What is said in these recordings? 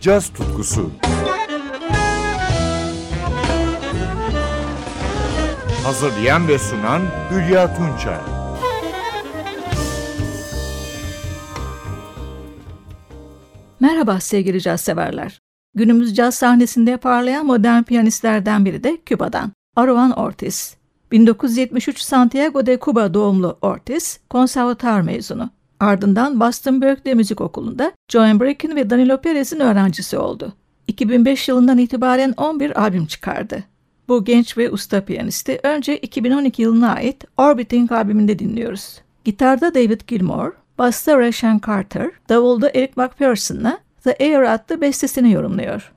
caz tutkusu. Hazırlayan ve sunan Hülya Tunçay. Merhaba sevgili caz severler. Günümüz caz sahnesinde parlayan modern piyanistlerden biri de Küba'dan. Arovan Ortiz. 1973 Santiago de Cuba doğumlu Ortiz, konservatuar mezunu. Ardından Boston Berkeley Müzik Okulu'nda Joan Bracken ve Danilo Perez'in öğrencisi oldu. 2005 yılından itibaren 11 albüm çıkardı. Bu genç ve usta piyanisti önce 2012 yılına ait Orbiting albümünde dinliyoruz. Gitarda David Gilmour, basta Rashan Carter, davulda Eric McPherson'la The Air adlı bestesini yorumluyor.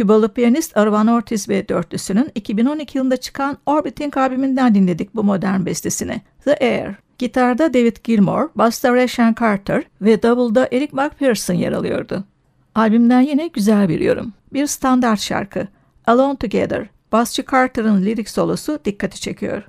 Kübalı piyanist Arvan Ortiz ve dörtlüsünün 2012 yılında çıkan Orbiting albümünden dinledik bu modern bestesini. The Air. Gitarda David Gilmour, basta Ray Carter ve davulda Eric McPherson yer alıyordu. Albümden yine güzel bir yorum. Bir standart şarkı. Alone Together. Basçı Carter'ın lirik solosu dikkati çekiyor.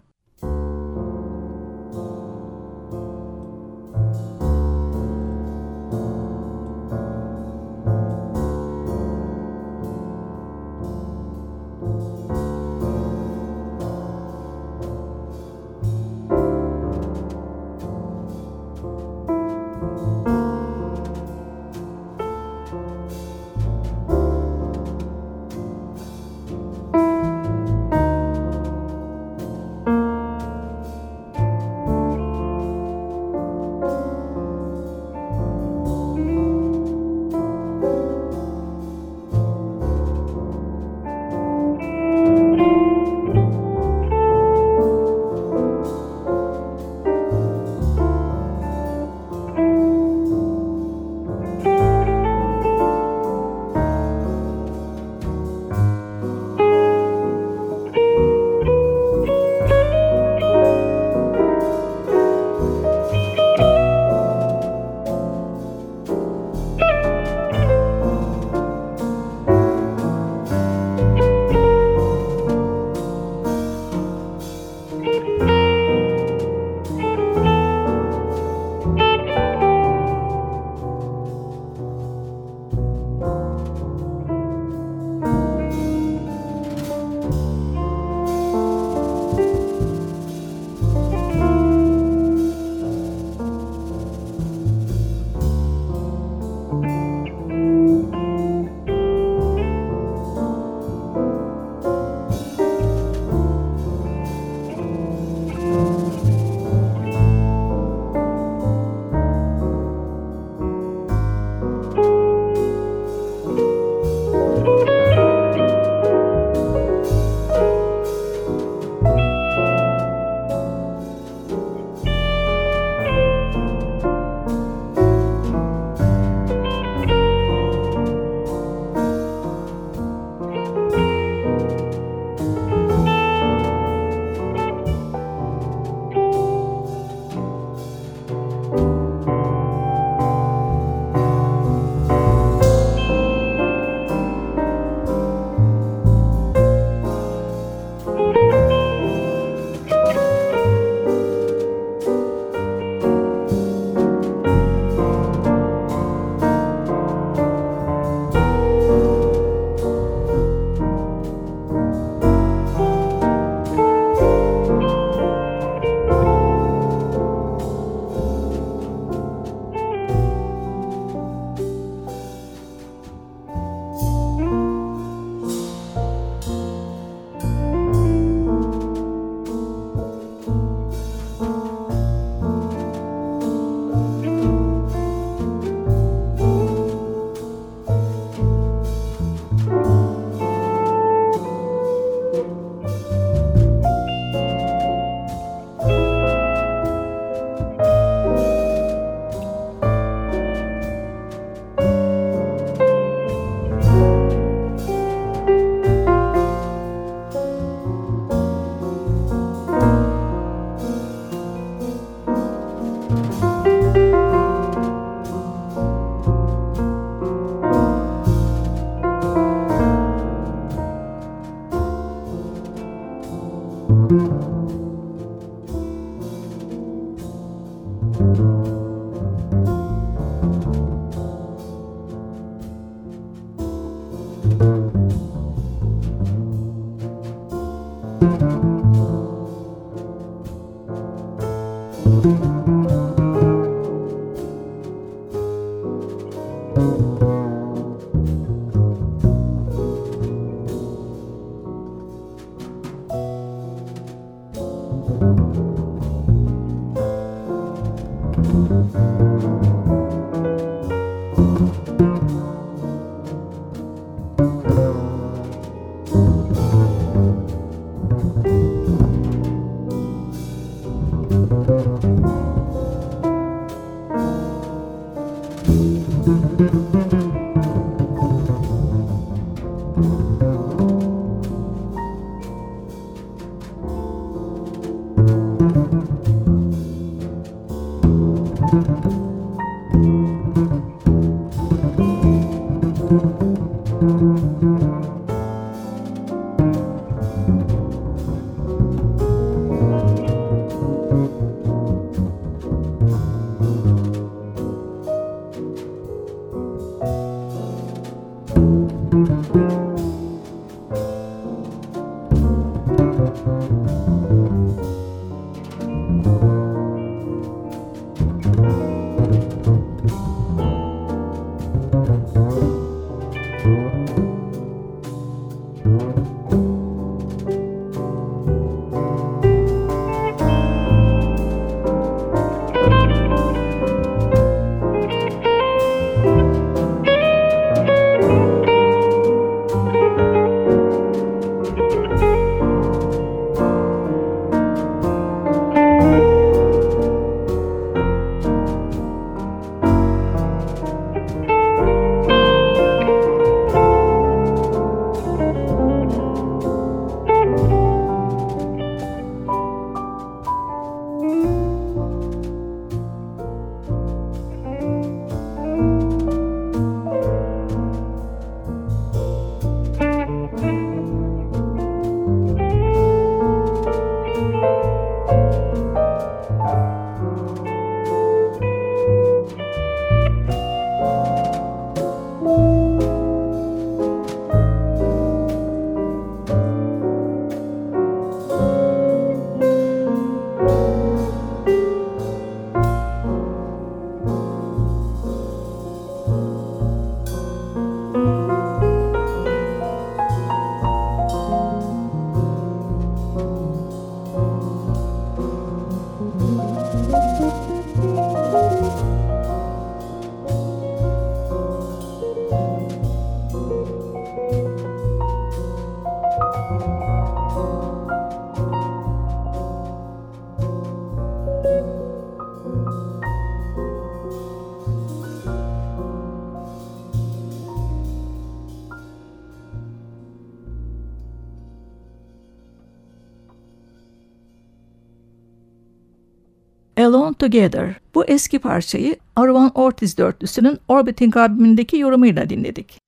Alone Together. Bu eski parçayı Arvan Ortiz dörtlüsünün Orbiting albümündeki yorumuyla dinledik.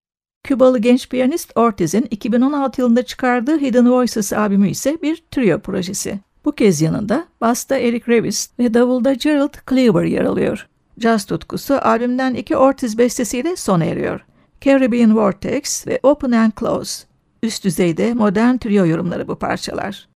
Kübalı genç piyanist Ortiz'in 2016 yılında çıkardığı Hidden Voices albümü ise bir trio projesi. Bu kez yanında basta Eric Revis ve davulda Gerald Cleaver yer alıyor. Jazz tutkusu albümden iki Ortiz bestesiyle sona eriyor. Caribbean Vortex ve Open and Close. Üst düzeyde modern trio yorumları bu parçalar.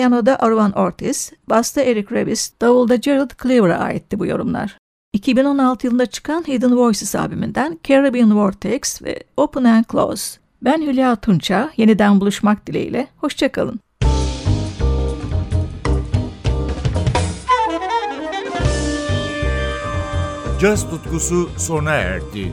Piyanoda Arvan Ortiz, basta Eric Revis, davulda Gerald Cleaver'a aitti bu yorumlar. 2016 yılında çıkan Hidden Voices albümünden Caribbean Vortex ve Open and Close. Ben Hülya Tunça, yeniden buluşmak dileğiyle, hoşçakalın. Caz tutkusu sona erdi.